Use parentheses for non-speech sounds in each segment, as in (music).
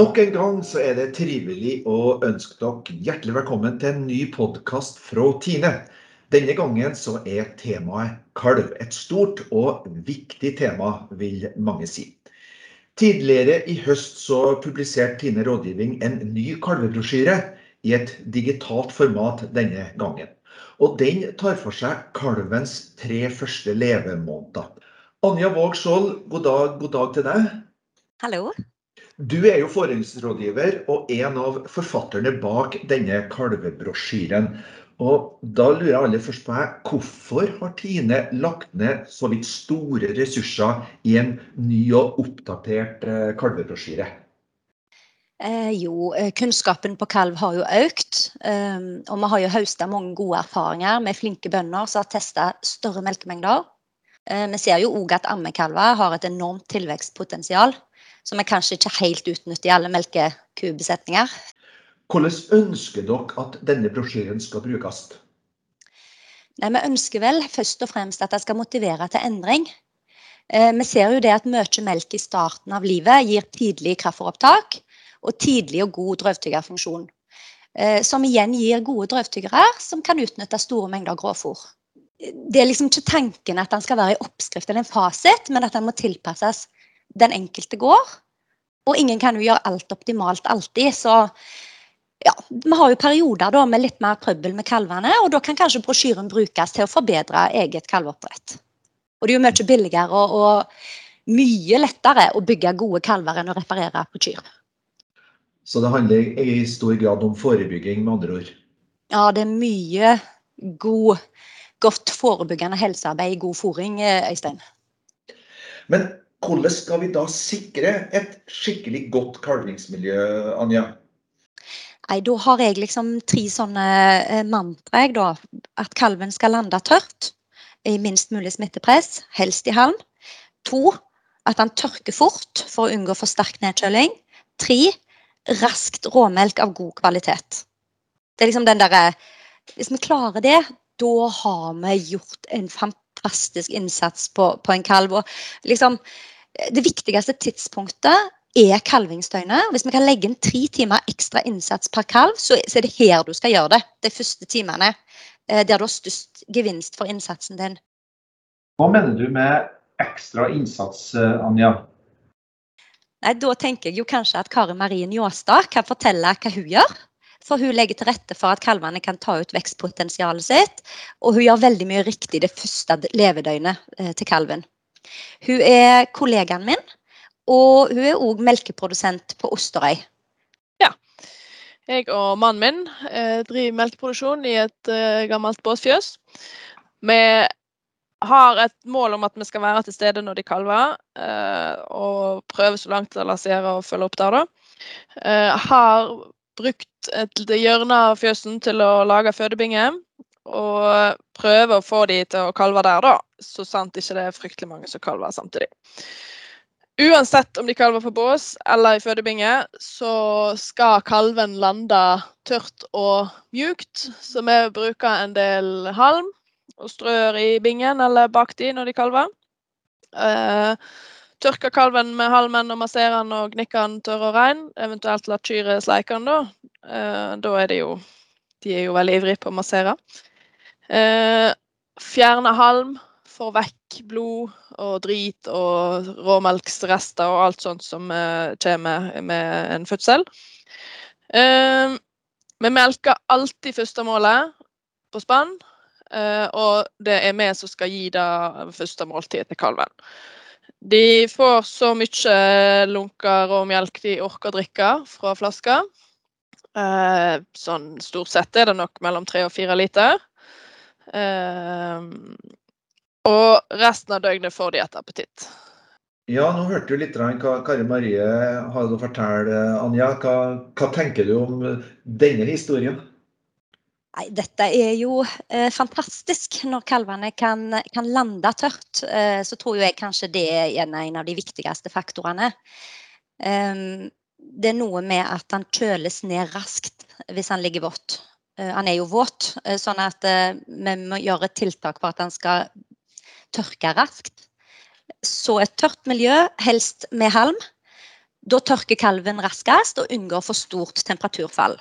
Nok en gang så er det trivelig å ønske dere hjertelig velkommen til en ny podkast fra Tine. Denne gangen så er temaet kalv. Et stort og viktig tema, vil mange si. Tidligere i høst så publiserte Tine Rådgivning en ny kalvebrosjyre i et digitalt format denne gangen. Og den tar for seg kalvens tre første levemåneder. Anja Våg Skjold, god dag, god dag til deg. Hallo. Du er jo forhåndsrådgiver og en av forfatterne bak denne kalvebrosjyren. Og da lurer jeg aller først på meg, hvorfor har Tine lagt ned så vidt store ressurser i en ny og oppdatert eh, kalvebrosjyre? Eh, jo, eh, kunnskapen på kalv har jo økt. Um, og vi har jo høsta mange gode erfaringer med flinke bønder som har testa større melkemengder. Eh, vi ser jo òg at ammekalver har et enormt tilvekstpotensial som vi kanskje ikke helt utnytter i alle melkekubesetninger. Hvordan ønsker dere at denne brosjyren skal brukes? Nei, Vi ønsker vel først og fremst at det skal motivere til endring. Eh, vi ser jo det at mye melk i starten av livet gir tidlig kraftfôropptak og tidlig og god drøvtyggerfunksjon. Eh, som igjen gir gode drøvtyggere som kan utnytte store mengder grovfôr. Det er liksom ikke tanken at den skal være i oppskrift eller en fasit, men at den må tilpasses den enkelte går. Og ingen kan jo gjøre alt optimalt alltid. Så ja, vi har jo perioder da med litt mer trøbbel med kalvene, og da kan kanskje brosjyren brukes til å forbedre eget kalveoppdrett. Og det er jo mye billigere og, og mye lettere å bygge gode kalver enn å reparere kyr. Så det handler i stor grad om forebygging, med andre ord? Ja, det er mye god, godt forebyggende helsearbeid i god fòring, Øystein. Men hvordan skal vi da sikre et skikkelig godt kalvingsmiljø, Anja? Nei, Da har jeg liksom tre sånne mantra, jeg, da. At kalven skal lande tørt i minst mulig smittepress, helst i halm. To, at han tørker fort for å unngå for sterk nedkjøling. Tre, raskt råmelk av god kvalitet. Det er liksom den derre Hvis vi klarer det, da har vi gjort en fantastisk innsats på, på en kalv. Og liksom, det viktigste tidspunktet er kalvingsdøgnet. Hvis vi kan legge inn tre timer ekstra innsats per kalv, så, er det her du skal gjøre det. De første timene. Eh, der du har størst gevinst for innsatsen din. Hva mener du med ekstra innsats, eh, Anja? Nei, Da tenker jeg jo kanskje at Kari Marie Njåstad kan fortelle hva hun gjør. For hun legger til rette for at kalvene kan ta ut vekstpotensialet sitt. Og hun gjør veldig mye riktig det første levedøgnet eh, til kalven. Hun er kollegaen min, og hun er òg melkeprodusent på Osterøy. Ja. Jeg og mannen min eh, driver melkeproduksjon i et eh, gammelt båsfjøs. Vi har et mål om at vi skal være til stede når de kalver, og prøve så langt det lar seg gjøre å følge opp der, da. Har brukt et hjørne av fjøsen til å lage fødebinge. Og prøve å få de til å kalve der, da. Så sant ikke det er fryktelig mange som kalver samtidig. Uansett om de kalver på bås eller i fødebinge, så skal kalven lande tørt og mjukt. Så vi bruker en del halm og strør i bingen eller bak de når de kalver. Eh, tørker kalven med halmen og massere den og gnikke den tørr og rein. Eventuelt la kyret sleike den, da. Eh, da er det jo De er jo veldig ivrige på å massere. Eh, fjerne halm, få vekk blod og drit og råmelksrester og alt sånt som eh, kommer med en fødsel. Eh, vi melker alltid første målet på spann, eh, og det er vi som skal gi det første måltidet til kalven. De får så mye lunker og melk de orker å drikke fra flaska. Eh, sånn stort sett er det nok mellom tre og fire liter. Ehm, og resten av døgnet får de et appetitt. Ja, nå hørte du litt hva Kari Marie hadde å fortelle. Anja, hva, hva tenker du om denne historien? Nei, dette er jo eh, fantastisk. Når kalvene kan, kan lande tørt, eh, så tror jeg kanskje det er en av de viktigste faktorene. Um, det er noe med at han kjøles ned raskt hvis han ligger vått. Uh, han er jo våt, uh, sånn at uh, vi må gjøre et tiltak for at han skal tørke raskt. Så et tørt miljø, helst med halm. Da tørker kalven raskest og unngår for stort temperaturfall.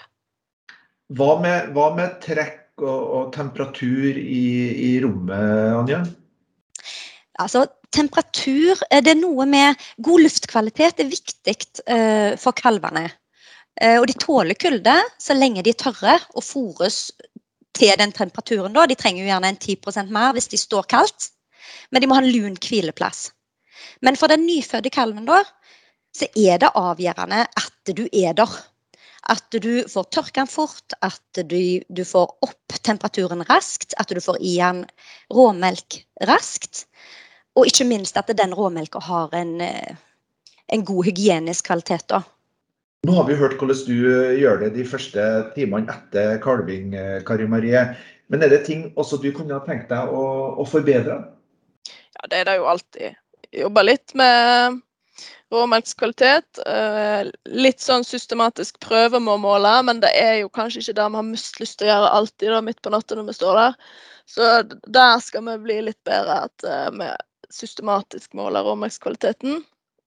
Hva med, hva med trekk og, og temperatur i, i, rommet, Anja? Altså, temperatur eh, Det er noe med God luftkvalitet er viktig uh, for kalvene. Uh, og de tåler kulde så lenge de er tørre og fôres til den temperaturen. Da. De trenger jo gjerne en 10% mer hvis de står kaldt, men de må ha en lun hvileplass. Men for den nyfødte kalven da, så er det avgjørende at du er der. At du får tørka den fort, at du, du, får opp temperaturen raskt, at du får i den råmelk raskt. Og ikke minst at den råmelka har en, eh, en, god hygienisk kvalitet. da. Nå har vi hørt hvordan du eh, gjør det de første timene etter kalving, eh, Kari Marie. Men er det ting også du kunne ha tenkt deg å, å forbedre? Ja, det er det jo alltid. Jobba litt med råmelkskvalitet. Litt sånn systematisk prøve med å måle, men det er jo kanskje ikke det vi har mest lyst til å gjøre alltid da, midt på natta når vi står der. Så der skal vi bli litt bedre. At vi systematisk måler råmelkskvaliteten.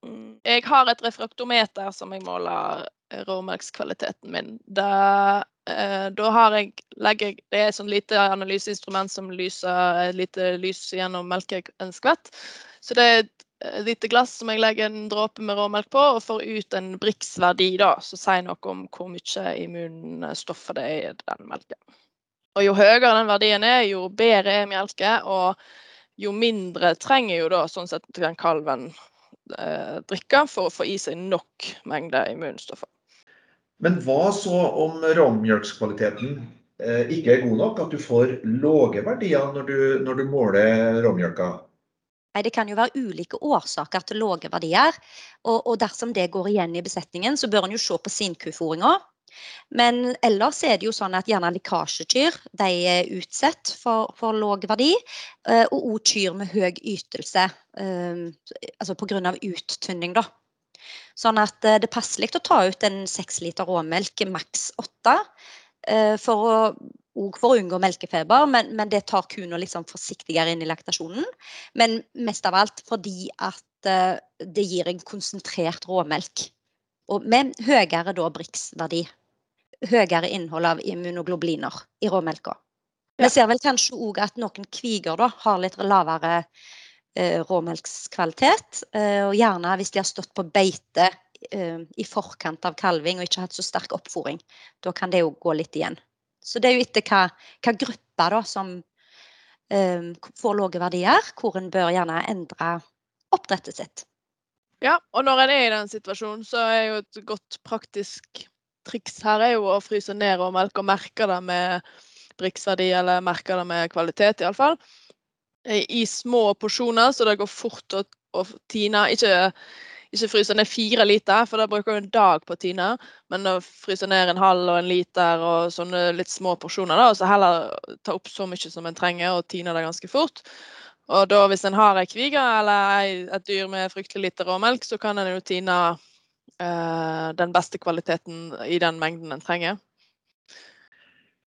Mm. Jeg har et refraktometer som jeg måler råmelkskvaliteten min. Da, eh, da har jeg, legger, det er et sånn lite analyseinstrument som lyser et lite lys gjennom melke en skvett. Så det er et lite glass som jeg legger en dråpe med råmelk på, og får ut en Brix-verdi da, som sier noe om hvor mye immunstoffer det er i den melken. Og Jo høyere den verdien er, jo bedre er melke. Og jo mindre trenger jo da sånn sett den kalven eh, drikke for å få i seg nok mengde immunstoffer. Men hva så om råmjølkskvaliteten eh, ikke er god nok? At du får lave verdier når du, når du måler råmjølka? Nei, Det kan jo være ulike årsaker til lave verdier. Og, og, dersom det går igjen i besetningen, så bør en jo se på sinkufòringa. Men ellers er det jo sånn at gjerne lekkasjekyr de er utsatt for, for lav verdi. Eh, og òg kyr med høy ytelse, eh, altså pga. uttynning. da. Sånn at eh, det er passelig å ta ut en seks liter råmelk, maks åtte. For å, for å unngå melkefeber, men, men det tar kua liksom forsiktigere inn i laktasjonen. Men mest av alt fordi at det gir en konsentrert råmelk. Og med høyere da Brix-verdi høyere innhold av immunoglobuliner i råmelka. Vi ser vel kanskje òg at noen kviger da, har litt lavere eh, råmelkskvalitet. Eh, og gjerne hvis de har stått på beite eh, i forkant av kalving og ikke hatt så sterk oppfòring. Da kan det jo gå litt igjen. Så det er jo etter hva, hva grupper da, som eh, får lave verdier, hvor en bør gjerne endre oppdrettet sitt. Ja, og når en er i den situasjonen, så er jo et godt praktisk triks her er jo å fryse ned og melke og merke det med briksverdi, eller merke det med kvalitet, iallfall. I små porsjoner, så det går fort å, å tine. Ikke, ikke fryse ned fire liter, for da bruker du en dag på å tine. Men å fryse ned en halv og en liter og sånne litt små porsjoner, da, og så heller ta opp så mye som en trenger og tine det ganske fort. Og da hvis en har ei kvige eller et dyr med fryktelig lite råmelk, så kan en jo tine Eh, den beste kvaliteten i den mengden en trenger.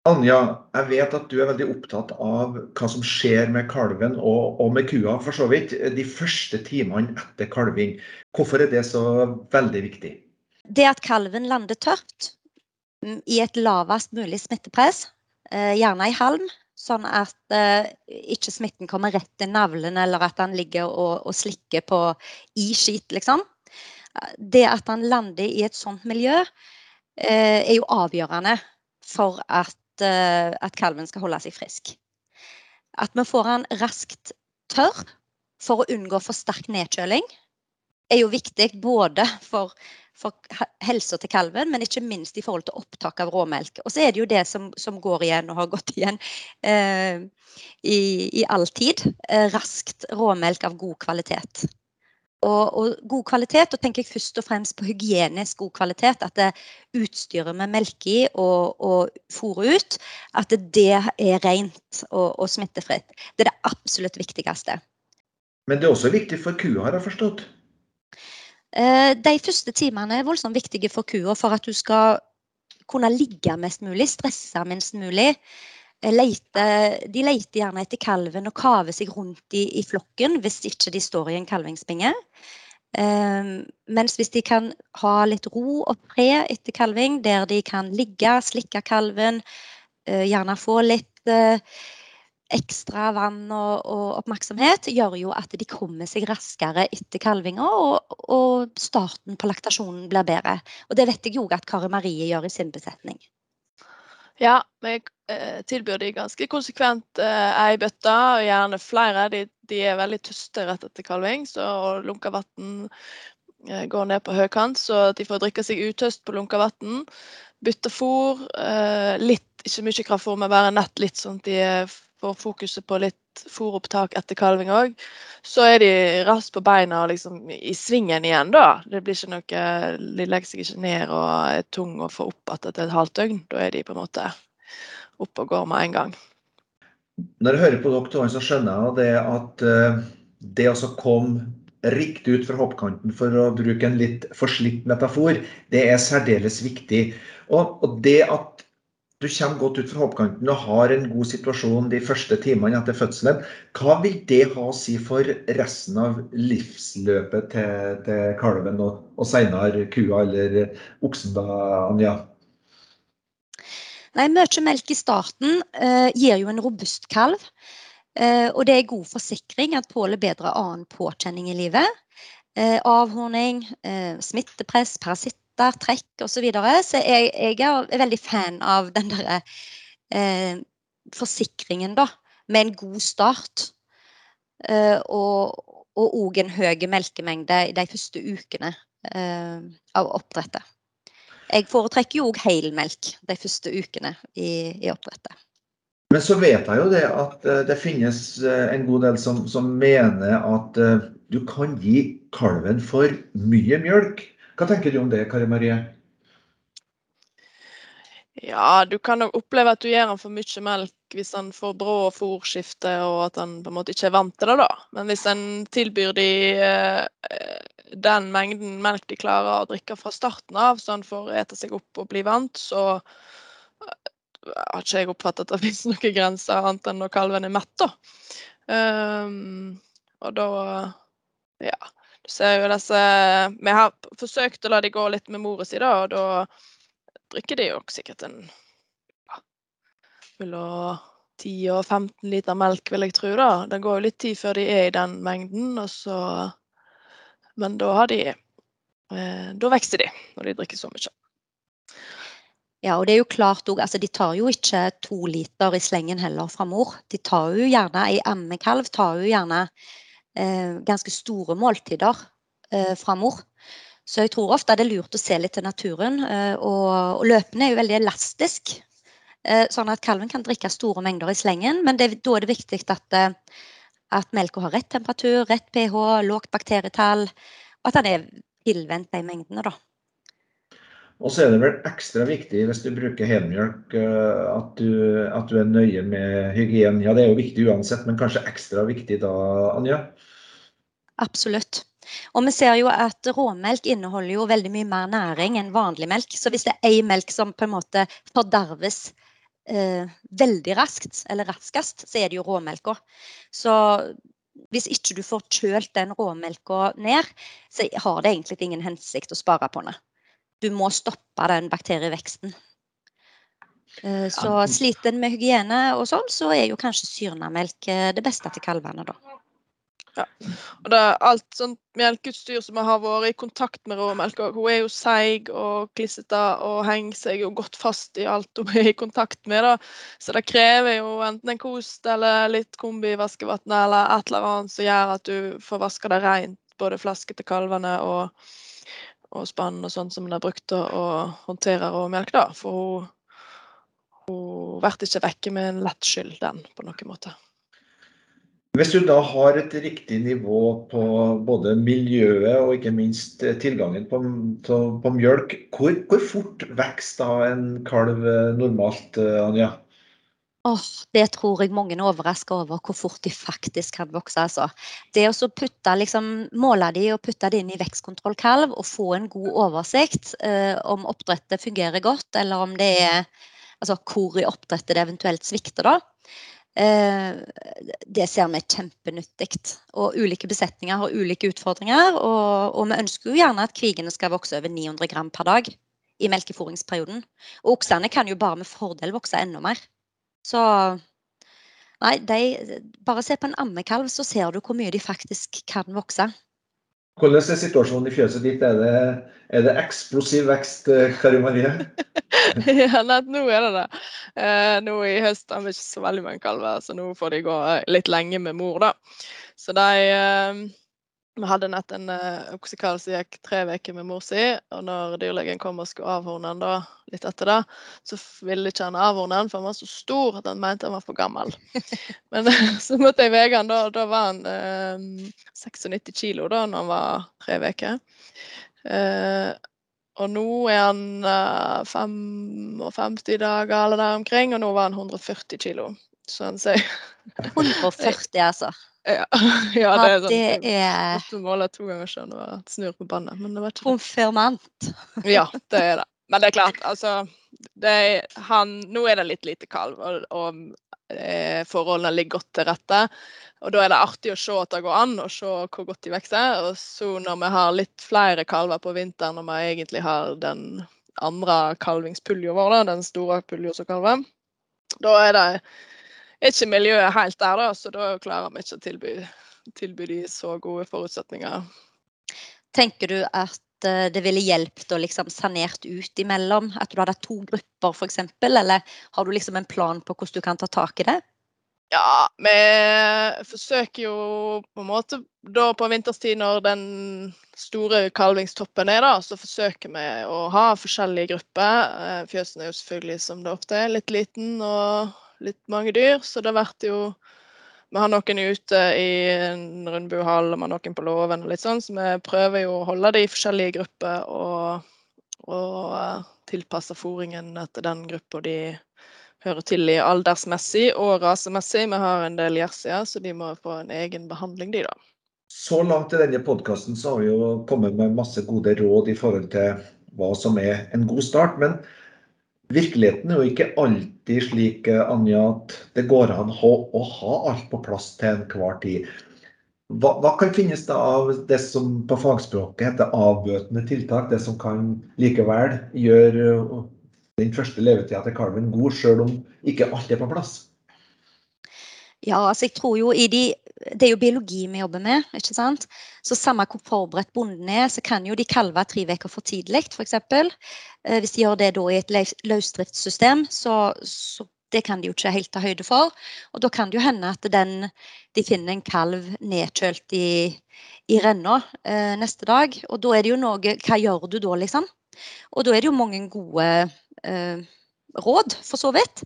Anja, jeg vet at du er veldig opptatt av hva som skjer med kalven og, og med kua, for så vidt, de første timene etter kalving. Hvorfor er det så veldig viktig? Det at kalven lander tørt mm, i et lavest mulig smittepress, eh, gjerne i halm, sånn at uh, ikke smitten kommer rett til navlen, eller at han ligger og, og slikker på i skit, liksom det at han lander i et sånt miljø, eh, er jo avgjørende for at, eh, at kalven skal holde seg frisk. At vi får han raskt tørr for å unngå for sterk nedkjøling, er jo viktig både for, for helsa til kalven, men ikke minst i forhold til opptak av råmelk. Og så er det jo det som, som går igjen og har gått igjen eh, i, i all tid. Eh, raskt råmelk av god kvalitet og, og, god kvalitet. Da tenker jeg først og fremst på hygienisk god kvalitet. At det utstyret vi melker i og, og fôrer ut, at det er rent og, og, smittefritt. Det er det absolutt viktigste. Men det er også viktig for kua, har jeg forstått? Eh, de første timene er voldsomt viktige for kua for at du skal kunne ligge mest mulig, stresse minst mulig. Leter, de leter gjerne etter kalven og kaver seg rundt i, i, flokken hvis ikke de står i en kalvingsbinge. Um, mens hvis de kan ha litt ro og fred etter kalving, der de kan ligge, slikke kalven, uh, gjerne få litt uh, ekstra vann og, og, oppmerksomhet, gjør jo at de kommer seg raskere etter kalvinga, og, og, starten på laktasjonen blir bedre. Og det vet jeg jo at Kari Marie gjør i sin besetning. Ja, vi eh, tilbyr de ganske konsekvent eh, ei bøtte, og gjerne flere. De, de, er veldig tyste rett etter kalving, så lunka vann eh, går ned på høykant, så de får drikke seg utøst på lunka vann. Bytte fôr. litt, ikke mye kraftfôr, men bare nett litt, sånn at de får fokuset på litt fôropptak etter kalving òg. Så er de raskt på beina og liksom i svingen igjen, da. Det blir ikke noe, De legger seg ikke ned og er tung å få opp igjen etter et halvt døgn. Da er de på en måte oppe og går med en gang. Når jeg hører på dere så skjønner jeg det at eh, det å komme riktig ut fra hoppkanten, for å bruke en litt forslitt metafor, det er særdeles viktig. Og, og det at du kommer godt ut fra hoppkanten og har en god situasjon de første timene etter fødselen. Hva vil det ha å si for resten av livsløpet til, til kalven og, og senere kua eller oksen, da, Anja? Nei, Mye melk i starten eh, gir jo en robust kalv. Eh, og det er god forsikring at tåler bedre annen påkjenning i livet. Eh, avhorning, smittepress, parasitt smerter, trekk osv. Så, videre. så jeg, jeg, er veldig fan av den derre eh, forsikringen, da. Med en god start. Eh, og òg en høy melkemengde i de første ukene eh, av oppdrettet. Jeg foretrekker jo òg helmelk de første ukene i, i, oppdrettet. Men så vet jeg jo det at uh, det finnes uh, en god del som, som mener at uh, du kan gi kalven for mye mjølk. Hva tenker du om det, Kari Marie? Ja, du kan nok oppleve at du gir han for mye melk hvis han får brå fôrskifte og at han på en måte ikke er vant til det, da. Men hvis en tilbyr de eh, den mengden melk de klarer å drikke fra starten av, så han får ete seg opp og bli vant, så eh, har ikke jeg oppfattet at det (laughs) finnes noen grenser annet enn når kalven er mett, da. Um, og da ja. Du ser jo disse Vi har forsøkt å la de gå litt med mora si, da, og da drikker de jo sikkert en ja, mellom 10 og 15 liter melk, vil jeg tro. da. Det går jo litt tid før de er i den mengden, og så Men da har de eh, Da vokser de når de drikker så mye. Ja, og det er jo klart også, altså De tar jo ikke to liter i slengen heller fra mor. De tar jo gjerne, Ei ammekalv tar jo gjerne ganske store måltider eh, fra mor. Så jeg tror ofte det er lurt å se litt til naturen. Eh, og, og løpene er jo veldig elastisk. Eh, sånn at kalven kan drikke store mengder i slengen, men det, da er det viktig at, eh, at melka har rett temperatur, rett pH, lågt bakterietall, og at den er tilvendt de mengdene. da. Og så er det vel ekstra viktig hvis du bruker helmjølk eh, at du, at du er nøye med hygien. Ja, det er jo viktig uansett, men kanskje ekstra viktig da, Anja? Absolutt. Og vi ser jo at råmelk inneholder jo veldig mye mer næring enn vanlig melk. Så hvis det er ei melk som på en måte forderves eh, veldig raskt, eller raskest, så er det jo råmelka. Så hvis ikke du får kjølt den råmelka ned, så har det egentlig ingen hensikt å spare på den du må stoppe den bakterieveksten. Eh, så sliter en med hygiene og sånn, så er jo kanskje syrnamelk eh, det beste til kalvene, da. Ja. Og det er alt sånt melkeutstyr som har vært i kontakt med råmelk. Hun er jo seig og klissete og henger seg jo godt fast i alt hun er i kontakt med. Da. Så det krever jo enten en kost eller litt kombivaskevann eller et eller annet som gjør at du får vaska det rent, både flaske til kalvene og og spann og sånn som hun har brukt til å håndtere råmelk, da. For hun, hun ble ikke vekke med en lett skyld, den, på noen måte. Hvis du da har et riktig nivå på både miljøet og ikke minst tilgangen på, på, på mjølk, hvor, hvor, fort vokser da en kalv normalt, Anja? Oh, det tror jeg mange er overraska over, hvor fort de faktisk kan vokse. Altså. Det å putte, liksom, måle de og putte de inn i vekstkontrollkalv og få en god oversikt eh, om oppdrettet fungerer godt, eller om det er altså, hvor i oppdrettet det eventuelt svikter. da. Eh, det ser vi er kjempenyttig. Og ulike besetninger har ulike utfordringer. Og, og vi ønsker jo gjerne at kvigene skal vokse over 900 gram per dag i melkeforingsperioden. Og oksene kan jo bare med fordel vokse enda mer. Så nei, de, bare se på en ammekalv, så ser du hvor mye de faktisk kan vokse. Hvordan er situasjonen i fjøset ditt? Er det, er det eksplosiv vekst, eh, Kari Marie? (laughs) ja, nett, nå er det det. Eh, nå i høst har vi ikke så veldig mange kalver, så nå får de gå litt lenge med mor, da. Så de eh, vi hadde nett en uh, oksekalv som gikk tre uker med mor si, og når dyrlegen kom og skulle avhorne den da, litt etter det, så ville ikke han avhorne den, for han var så stor at han mente han var for gammel. (laughs) Men så måtte jeg veie han, da, da var han uh, 96 kilo da når han var tre uker. Uh, og nå er han uh, 55 dager eller der omkring, og nå var han 140 kilo. Så han sier 140, altså? Ja, (laughs) ja det er sånn. Det er Måtte måler to ganger siden og snur på båndet. Men det var ikke konfirmant. Ja, (laughs) det er det. Men det er klart, altså det han, Nå er det litt lite kalv, og, og eh, forholdene ligger godt til rette. Og da er det artig å se at det går an, og se hvor godt de vokser. Og så når vi har litt flere kalver på vinteren, når vi egentlig har den andre kalvingspulja vår, da, den store pulja som kalver, da er det er ikke miljøet helt der, da, så da klarer vi ikke å tilby, tilby de så gode forutsetninger. Tenker du at eh, det ville hjulpet å liksom sanert ut imellom? At du hadde to grupper f.eks.? Eller har du liksom en plan på hvordan du kan ta tak i det? Ja, vi forsøker jo på en måte da på vinterstid når den store kalvingstoppen er, da, så forsøker vi å ha forskjellige grupper. Eh, fjøsen er jo selvfølgelig som det ofte er, litt liten og litt mange dyr, så det blir jo Vi har noen ute i en rundbuhall, og vi har noen på låven og litt sånn, så vi prøver jo å holde de i forskjellige grupper og, og uh, tilpasse fôringen etter den gruppa de hører til i aldersmessig og rasemessig. Vi har en del jersier, så de må få en egen behandling, de da. Så langt i denne podkasten har vi jo kommet med masse gode råd i forhold til hva som er en god start. Men Virkeligheten er jo ikke alltid slik eh, Anja, at det går an å ha alt på plass til enhver tid. Hva, hva, kan finnes da av det som på fagspråket heter avbøtende tiltak? Det som kan likevel gjøre eh, den første levetida til kalven god, sjøl om ikke alt er på plass? Ja, altså jeg tror jo i de Det er jo biologi vi jobber med. ikke sant? Så samme hvor forberedt bonden er, så kan jo de kalve tre uker for tidlig, f.eks. Eh, hvis de gjør det da i et løsdriftssystem, så, så det kan de jo ikke helt ta høyde for. Og da kan det jo hende at den, de finner en kalv nedkjølt i, i renna eh, neste dag. Og da er det jo noe Hva gjør du da, liksom? Og da er det jo mange gode eh, råd, for så vidt.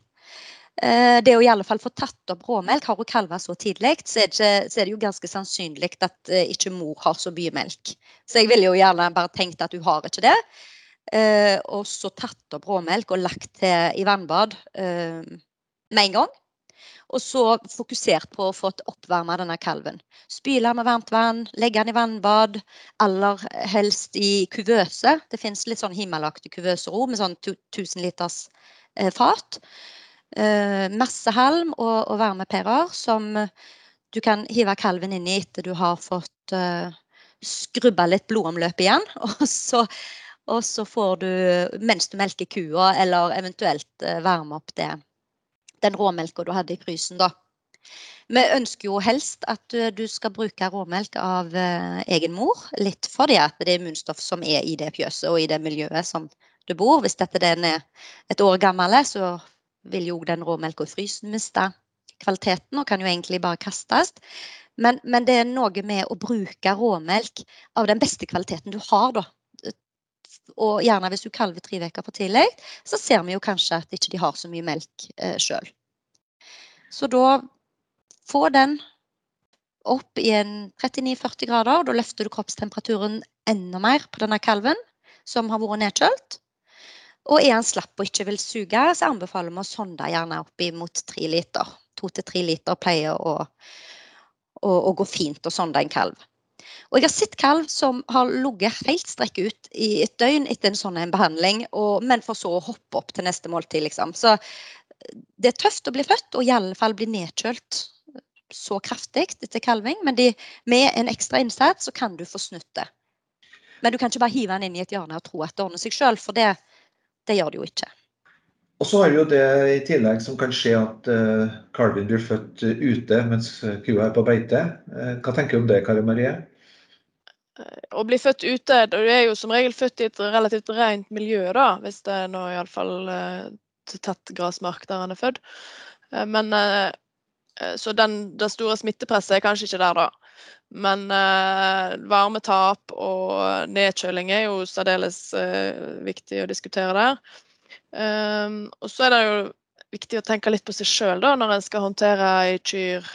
Eh, det å i alle fall få tatt opp råmelk, har hun kalva så tidlig, så er, det, så er det jo ganske sannsynlig at eh, ikke mor har så mye melk. Så jeg ville jo gjerne bare tenkt at hun har ikke det. Eh, og så tatt opp råmelk og lagt til i vannbad med en gang. Og så fokusert på å få oppvarma denne kalven. Spyle med varmt vann, legge den i vannbad, aller helst i kuvøse. Det fins litt sånn himmelaktig kuvøsero med sånn 1000 liters fat. Eh, masse halm og, og varmepærer som du kan hive kalven inn i etter du har fått uh, skrubba litt blodomløp igjen. (laughs) Og så, og så, får du, mens du melker kua, eller eventuelt uh, varme opp det, den råmelka du hadde i frysen, da. Vi ønsker jo helst at du, skal bruke råmelk av egen mor. Litt fordi at det er immunstoff som er i det fjøset og i det miljøet som du bor. Hvis dette den er et år gammel, så vil jo den råmelka i frysen miste kvaliteten og kan jo egentlig bare kastes. Men, men, det er noe med å bruke råmelk av den beste kvaliteten du har, da. Og gjerne hvis du kalver tre uker for tidlig, så ser vi jo kanskje at ikke de har så mye melk eh, sjøl. Så da få den opp i en 39-40 grader. Da løfter du kroppstemperaturen enda mer på denne kalven som har vært nedkjølt. Og er han slapp og ikke vil suge, så anbefaler vi å sonde gjerne opp mot tre liter. To til tre liter pleier å, å, å, gå fint å sonde en kalv. Og jeg har sett kalv som har ligget helt strekk ut i et døgn etter en sånn en behandling, og, men for så å hoppe opp til neste måltid, liksom. Så det er tøft å bli født, og i alle fall bli nedkjølt så kraftig etter kalving. Men de, med en ekstra innsats så kan du få snutt det. Men du kan ikke bare hive den inn i et hjørne og tro at det ordner seg sjøl, for det, det, gjør det jo ikke. Og så har jo det i tillegg som kan skje at uh, kalven blir født ute mens kua er på beite. Uh, hva tenker du om det, Kari Marie? Å bli født ute, du er jo som regel født i et relativt rent miljø, da, hvis det er nå iallfall tatt tett grasmark der han er født. Men så den, det store smittepresset er kanskje ikke der, da. Men eh, varmetap og nedkjøling er jo særdeles eh, viktig å diskutere der. Um, og så er det jo viktig å tenke litt på seg sjøl når en skal håndtere ei kyr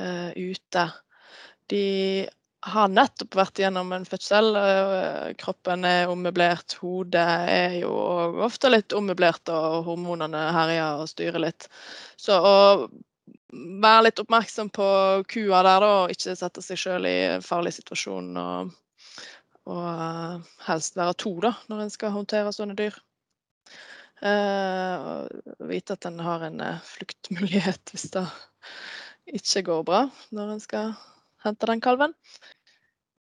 eh, ute. De har nettopp vært gjennom en fødsel. Eh, kroppen er ommøblert, hodet er jo ofte litt ommøblert, og hormonene herjer og styrer litt. Så å være litt oppmerksom på kua der, da, og ikke sette seg sjøl i en farlig situasjon. Og, og uh, helst være to da, når en skal håndtere sånne dyr. Uh, og vite at en har en uh, fluktmulighet hvis det ikke går bra når en skal hente den kalven.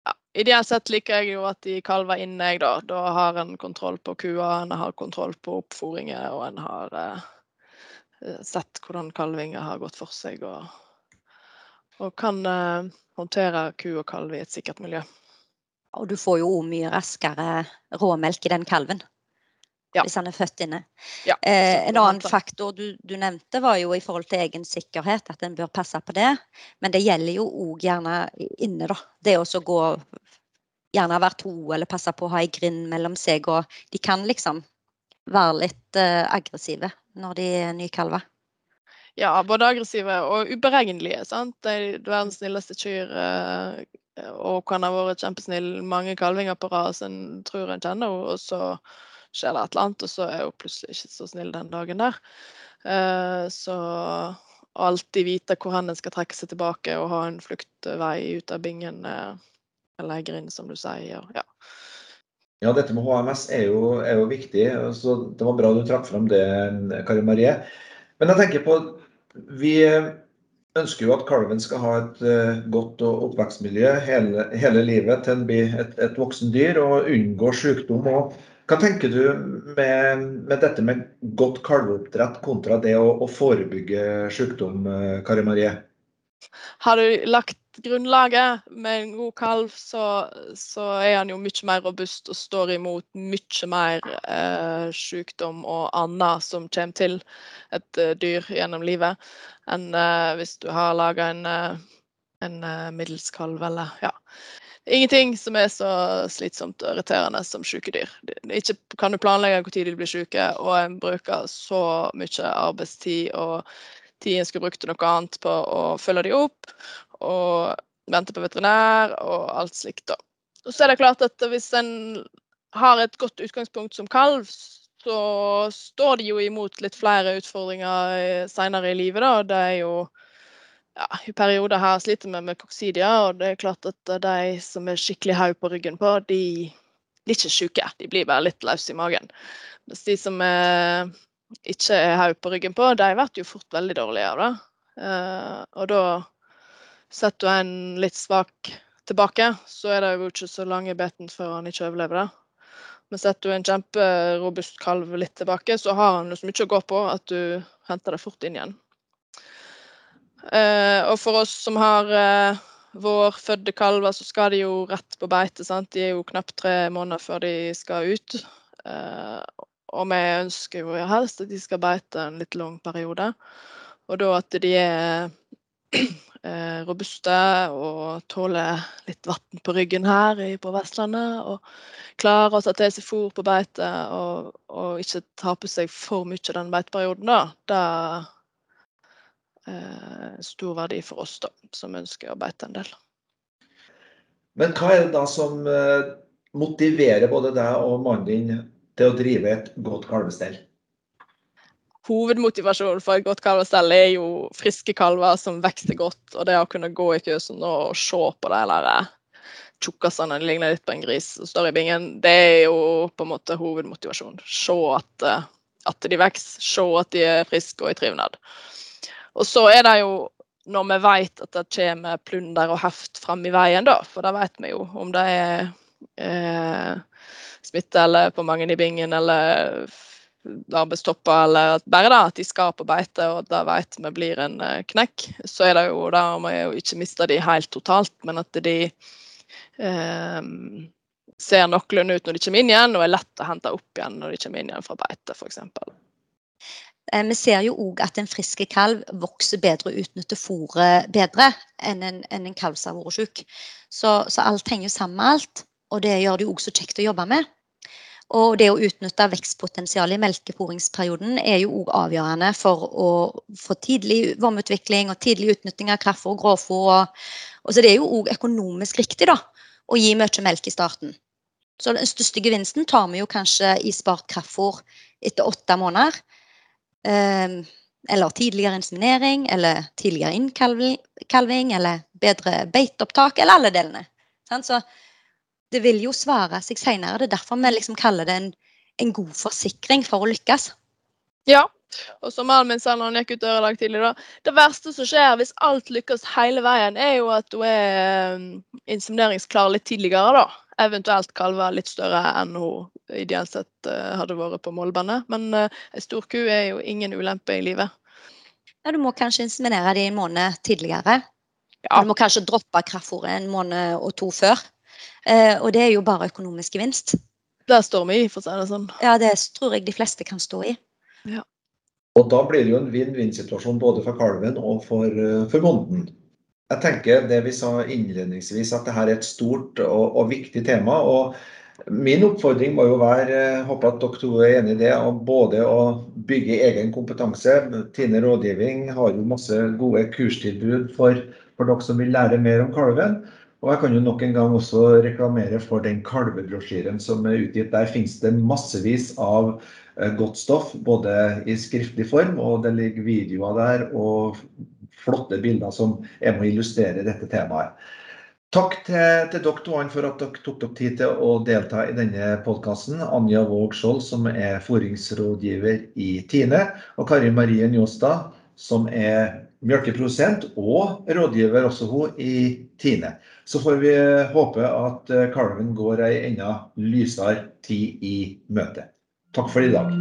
Ja, ideelt sett liker jeg jo at de kalver inne, jeg, da. Da har en kontroll på kua, en har kontroll på oppfôringer, og en har Eh, sett hvordan kalvinger har gått for seg, og, og kan uh, håndtere ku og kalv i et sikkert miljø. Og du får jo mye raskere råmelk i den kalven. Ja. Hvis han er født inne. Ja, eh, en annen faktor du, du, nevnte, var jo i forhold til egen sikkerhet, at en bør passe på det. Men det gjelder jo òg gjerne inne, da. Det å gå gjerne være to eller passe på å ha ei grind mellom seg. Og de kan liksom være litt uh, aggressive når de er nykalva? Ja, både aggressive og uberegnelige. sant? De er verdens snilleste kyr uh, og kan ha vært kjempesnill mange kalvinger på rad som en tror en kjenner henne, og så skjer det et eller annet, og så er hun plutselig ikke så snill den dagen der. Uh, så alltid vite hvor en skal trekke seg tilbake og ha en fluktvei ut av bingen eller grind, som du sier. Ja. Ja, dette med HMS er jo, er jo viktig. så Det var bra du trakk fram det, Kari Marie. Men jeg tenker på Vi ønsker jo at kalven skal ha et uh, godt oppvekstmiljø hele, hele, livet til den blir et, et voksen dyr og unngår sykdom. Og hva tenker du med, med, dette med godt kalveoppdrett kontra det å, å forebygge sykdom, Kari Marie? Har du lagt grunnlaget med en god kalv, så, så, er han jo mye mer robust og står imot mye mer eh, sykdom og annet som kommer til et eh, dyr gjennom livet, enn eh, hvis du har laga en, uh, en middels kalv eller ja. Ingenting som er så slitsomt og irriterende som syke dyr. Ikke kan du planlegge når de blir syke, og en bruker så mye arbeidstid og tid en skulle brukt til noe annet på å følge dem opp og vente på veterinær og alt slikt. da. Og så er det klart at hvis en har et godt utgangspunkt som kalv, så står de jo imot litt flere utfordringer senere i livet. da. Det er jo ja, I perioder her sliter vi med koksidia, og det er klart at de som er skikkelig haug på ryggen på, de, blir ikke syke. De blir bare litt løse i magen. Mens de som er, ikke er haug på ryggen på, de blir jo fort veldig dårlige av det. Uh, og da Setter du en litt svak tilbake, så er det jo ikke så lang i beten før han ikke overlever det. Men setter du en kjemperobust kalv litt tilbake, så har han så mye å gå på at du henter det fort inn igjen. Eh, og for oss som har eh, vårfødte kalver, så skal de jo rett på beite. Sant? De er jo knapt tre måneder før de skal ut. Eh, og vi ønsker jo helst at de skal beite en litt lang periode. Og da at de er robuste og tåler litt vann på ryggen her på Vestlandet. Og klarer å ta til seg fôr på beite og, og ikke ta på seg for mye den beiteperioden. Det er eh, stor verdi for oss da, som ønsker å beite en del. Men hva er det da som eh, motiverer både deg og mannen din til å drive et godt kalvestell? Hovedmotivasjonen for et godt kalvestell er jo friske kalver som vokser godt. Og det å kunne gå i fjøsen og se på de der eh, tjukkasene, de ligner litt på en gris som står i bingen, det er jo på en måte hovedmotivasjonen. Se at uh, at de vokser, se at de er friske og i trivnad. Og så er det jo når vi vet at det kommer plunder og heft fram i veien, da, for da vet vi jo om det er eh, smitte eller på mange i bingen eller arbeidstopper, eller bare da at de skal på beite og da vet vi blir en eh, knekk, så er det jo da om å ikke miste de helt totalt, men at de eh, ser noenlunde ut når de kommer inn igjen, og er lett å hente opp igjen når de kommer inn igjen fra beite, f.eks. Eh, vi ser jo òg at en frisk kalv vokser bedre og utnytter fôret bedre enn en, enn en kalv som har vært syk. Så, så, alt henger sammen med alt, og det gjør det jo òg så kjekt å jobbe med. Og det å utnytte vekstpotensialet i melkeforingsperioden er jo òg avgjørende for å få tidlig varmeutvikling og tidlig utnytting av kraftfôr og grovfôr. Og, og, så det er jo òg økonomisk riktig da, å gi mye melk i starten. Så den største gevinsten tar vi jo kanskje i spart kraftfôr etter åtte måneder. Eh, eller tidligere inseminering, eller tidligere innkalving, eller bedre beiteopptak, eller alle delene. Så det vil jo svare seg seinere. Det er derfor vi liksom kaller det en, en, god forsikring for å lykkes. Ja, og som han gikk ut døra i dag tidlig, da, det verste som skjer hvis alt lykkes hele veien, er jo at hun er um, insemineringsklar litt tidligere, da. Eventuelt kalve litt større enn hun ideelt sett uh, hadde vært på målbandet. Men uh, ei stor ku er jo ingen ulempe i livet. Ja, du må kanskje inseminere de en måned tidligere. Ja. Du må kanskje droppe kraftfôret en måned og to før. Eh, og det er jo bare økonomisk gevinst. Det står vi i, for å si det sånn. Ja, det tror jeg de fleste kan stå i. Ja. Og da blir det jo en vinn-vinn-situasjon både for kalven og for, eh, for bonden. Jeg tenker det vi sa innledningsvis, at dette er et stort og, og viktig tema. og Min oppfordring må jo være, jeg eh, håper at dere to er enig i det, om både å bygge egen kompetanse. Tine rådgivning har jo masse gode kurstilbud for, for dere som vil lære mer om kalven. Og jeg kan jo nok en gang også reklamere for den kalvebrosjyren som er utgitt. Der finnes det massevis av eh, godt stoff, både i skriftlig form, og det ligger videoer der og flotte bilder som er med å illustrere dette temaet. Takk til, til dere to for at dere tok dere tid til å delta i denne podkasten. Anja Våg Skjold, som er foringsrådgiver i Tine, og Kari Marie Njåstad, som er melkeprodusent og rådgiver også hun i Tine. Så får vi håpe at eh, kalven går ei enda lysere tid i møte. Takk for i dag.